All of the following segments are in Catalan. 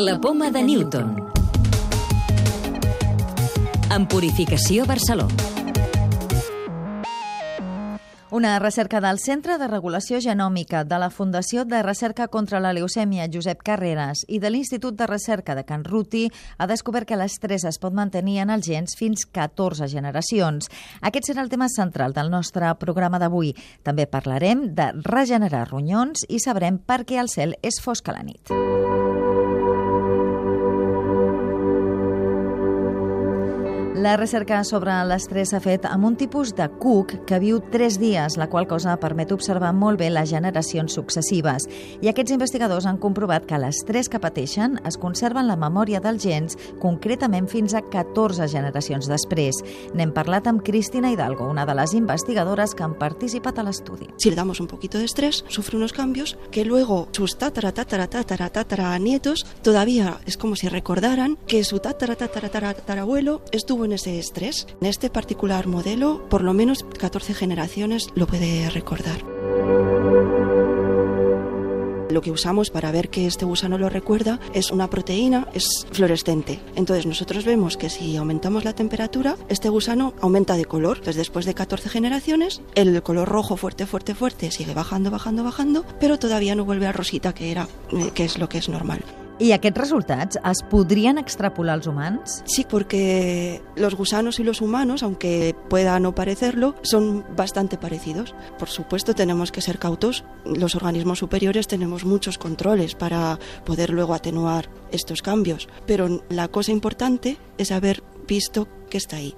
La poma de Newton. En Purificació Barceló. Una recerca del Centre de Regulació Genòmica de la Fundació de Recerca contra la Leucèmia Josep Carreras i de l'Institut de Recerca de Can Ruti ha descobert que l'estrès es pot mantenir en els gens fins 14 generacions. Aquest serà el tema central del nostre programa d'avui. També parlarem de regenerar ronyons i sabrem per què el cel és fosc a la nit. La recerca sobre l'estrès s'ha fet amb un tipus de cuc que viu 3 dies, la qual cosa permet observar molt bé les generacions successives. I aquests investigadors han comprovat que l'estrès que pateixen es conserva en la memòria dels gens, concretament fins a 14 generacions després. N'hem parlat amb Cristina Hidalgo, una de les investigadores que han participat a l'estudi. Si le damos un poquito de estrés, sufre unos cambios que luego sus tatara, tatara, tatara, tatara nietos todavía es como si recordaran que su tatara, tatara, tatara, abuelo estuvo en en ese estrés. En este particular modelo, por lo menos 14 generaciones lo puede recordar. Lo que usamos para ver que este gusano lo recuerda es una proteína, es fluorescente. Entonces nosotros vemos que si aumentamos la temperatura, este gusano aumenta de color. Entonces después de 14 generaciones, el color rojo fuerte, fuerte, fuerte sigue bajando, bajando, bajando, pero todavía no vuelve a rosita que era, eh, que es lo que es normal. ¿Y aquests resultats es podrien extrapolar als humans? Sí, porque los gusanos y los humanos, aunque pueda no parecerlo, son bastante parecidos. Por supuesto, tenemos que ser cautos. Los organismos superiores tenemos muchos controles para poder luego atenuar estos cambios. Pero la cosa importante es haber visto que está ahí.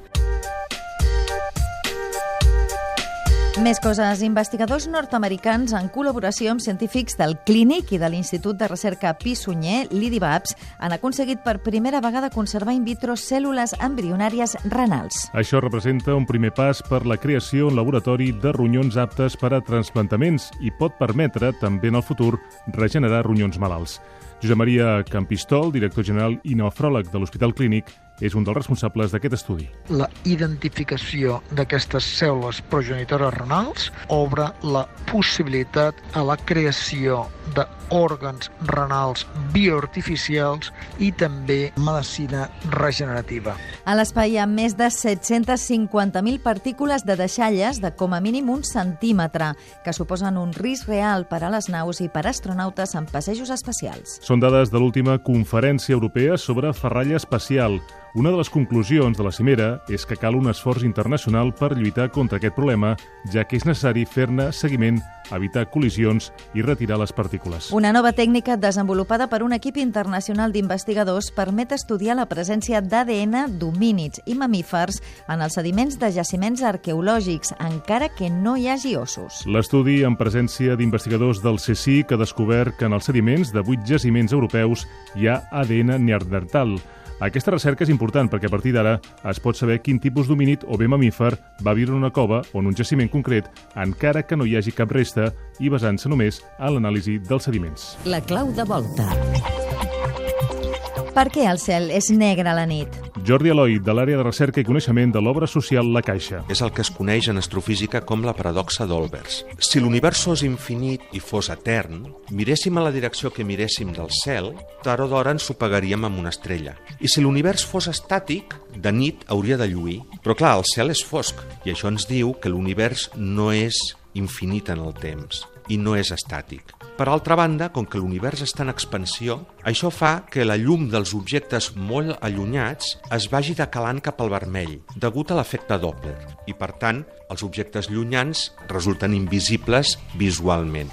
Més coses. Investigadors nord-americans, en col·laboració amb científics del Clínic i de l'Institut de Recerca Pissunyer, l'IDIBAPS, han aconseguit per primera vegada conservar in vitro cèl·lules embrionàries renals. Això representa un primer pas per la creació en laboratori de ronyons aptes per a transplantaments i pot permetre, també en el futur, regenerar ronyons malalts. Josep Maria Campistol, director general i nefròleg de l'Hospital Clínic, és un dels responsables d'aquest estudi. La identificació d'aquestes cèl·lules progenitores renals obre la possibilitat a la creació d'òrgans renals bioartificials i també medicina regenerativa. A l'espai hi ha més de 750.000 partícules de deixalles de com a mínim un centímetre, que suposen un risc real per a les naus i per a astronautes en passejos espacials. Són dades de l'última conferència europea sobre ferralla espacial, una de les conclusions de la cimera és que cal un esforç internacional per lluitar contra aquest problema, ja que és necessari fer-ne seguiment, evitar col·lisions i retirar les partícules. Una nova tècnica desenvolupada per un equip internacional d'investigadors permet estudiar la presència d'ADN d'homínids i mamífers en els sediments de jaciments arqueològics, encara que no hi hagi ossos. L'estudi, en presència d'investigadors del CSIC, ha descobert que en els sediments de vuit jaciments europeus hi ha ADN neandertal, aquesta recerca és important perquè a partir d'ara es pot saber quin tipus d'homínid o bé mamífer va viure en una cova o en un jaciment concret, encara que no hi hagi cap resta i basant-se només en l'anàlisi dels sediments. La clau de volta. Per què el cel és negre a la nit? Jordi Eloi, de l'àrea de recerca i coneixement de l'obra social La Caixa. És el que es coneix en astrofísica com la paradoxa d'Olbers. Si l'univers fos infinit i fos etern, miréssim a la direcció que miréssim del cel, tard o d'hora ens sopagaríem amb una estrella. I si l'univers fos estàtic, de nit hauria de lluir. Però clar, el cel és fosc, i això ens diu que l'univers no és infinit en el temps i no és estàtic. Per altra banda, com que l'univers està en expansió, això fa que la llum dels objectes molt allunyats es vagi decalant cap al vermell, degut a l'efecte Doppler, i per tant, els objectes llunyans resulten invisibles visualment.